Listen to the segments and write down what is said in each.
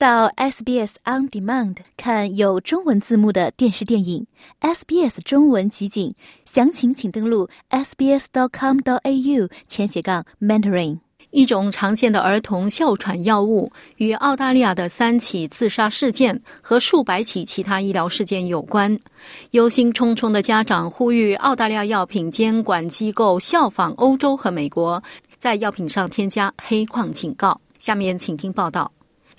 到 SBS On Demand 看有中文字幕的电视电影，SBS 中文集锦，详情请登录 sbs.com.au 前斜杠 mentoring。一种常见的儿童哮喘药物与澳大利亚的三起自杀事件和数百起其他医疗事件有关。忧心忡忡的家长呼吁澳大利亚药品监管机构效仿欧洲和美国，在药品上添加黑框警告。下面请听报道。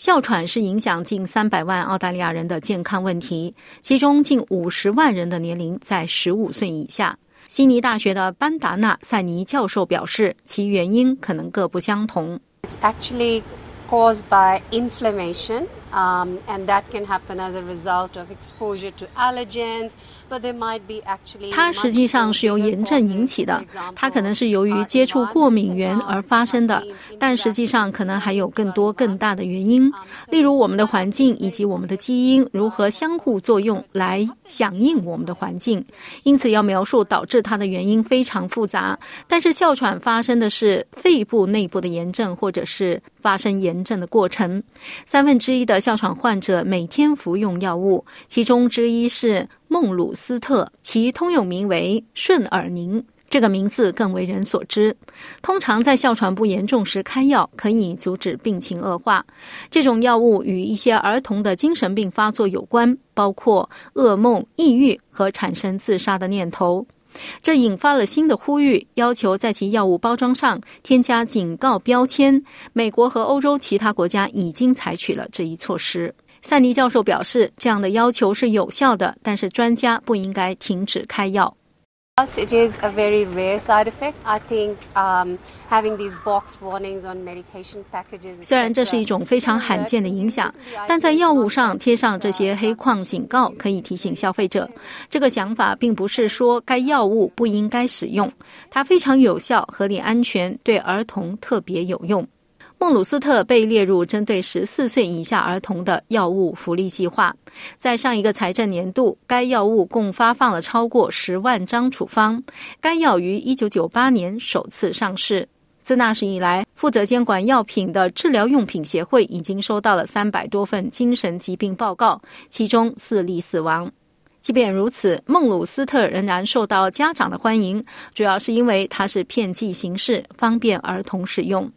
哮喘是影响近三百万澳大利亚人的健康问题，其中近五十万人的年龄在十五岁以下。悉尼大学的班达纳塞尼教授表示，其原因可能各不相同。It's actually caused by inflammation. Um, and that can happen as a result of exposure to allergens, but there might be actually. 它实际上是由炎症引起的，它可能是由于接触过敏源而发生的，但实际上可能还有更多更大的原因，例如我们的环境以及我们的基因如何相互作用来响应我们的环境。因此，要描述导致它的原因非常复杂。但是，哮喘发生的是肺部内部的炎症，或者是发生炎症的过程。三分之一的哮喘患者每天服用药物，其中之一是孟鲁斯特，其通用名为顺尔宁，这个名字更为人所知。通常在哮喘不严重时开药，可以阻止病情恶化。这种药物与一些儿童的精神病发作有关，包括噩梦、抑郁和产生自杀的念头。这引发了新的呼吁，要求在其药物包装上添加警告标签。美国和欧洲其他国家已经采取了这一措施。赛尼教授表示，这样的要求是有效的，但是专家不应该停止开药。It is a very rare side effect. I think um, having these box warnings on medication packages. 虽然这是一种非常罕见的影响，但在药物上贴上这些黑框警告，可以提醒消费者。这个想法并不是说该药物不应该使用，它非常有效、合理、安全，对儿童特别有用。孟鲁斯特被列入针对十四岁以下儿童的药物福利计划。在上一个财政年度，该药物共发放了超过十万张处方。该药于一九九八年首次上市。自那时以来，负责监管药品的治疗用品协会已经收到了三百多份精神疾病报告，其中四例死亡。即便如此，孟鲁斯特仍然受到家长的欢迎，主要是因为它是片剂形式，方便儿童使用。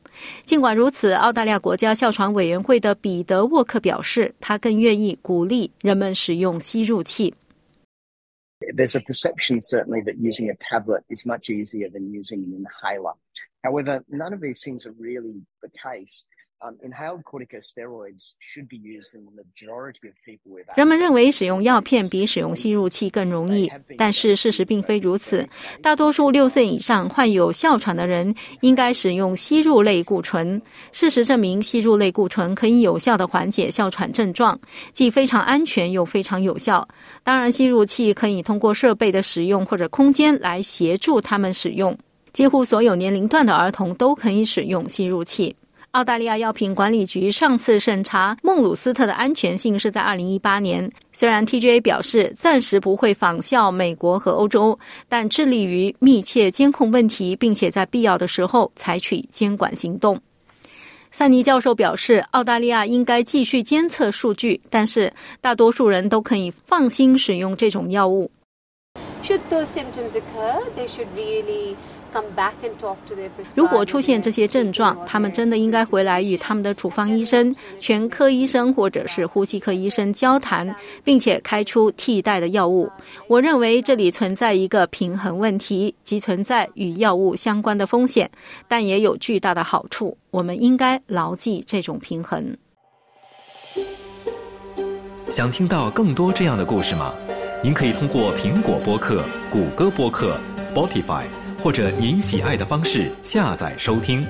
尽管如此，澳大利亚国家哮喘委员会的彼得沃克表示，他更愿意鼓励人们使用吸入器。There's a perception certainly that using a tablet is much easier than using an inhaler. However, none of these things are really the case. 人们认为使用药片比使用吸入器更容易，但是事实并非如此。大多数六岁以上患有哮喘的人应该使用吸入类固醇。事实证明，吸入类固醇可以有效的缓解哮喘症状，既非常安全又非常有效。当然，吸入器可以通过设备的使用或者空间来协助他们使用。几乎所有年龄段的儿童都可以使用吸入器。澳大利亚药品管理局上次审查孟鲁斯特的安全性是在二零一八年。虽然 TGA 表示暂时不会仿效美国和欧洲，但致力于密切监控问题，并且在必要的时候采取监管行动。萨尼教授表示，澳大利亚应该继续监测数据，但是大多数人都可以放心使用这种药物。Should those symptoms occur, they should really. 如果出现这些症状，他们真的应该回来与他们的处方医生、全科医生或者是呼吸科医生交谈，并且开出替代的药物。我认为这里存在一个平衡问题，即存在与药物相关的风险，但也有巨大的好处。我们应该牢记这种平衡。想听到更多这样的故事吗？您可以通过苹果播客、谷歌播客、Spotify。或者您喜爱的方式下载收听。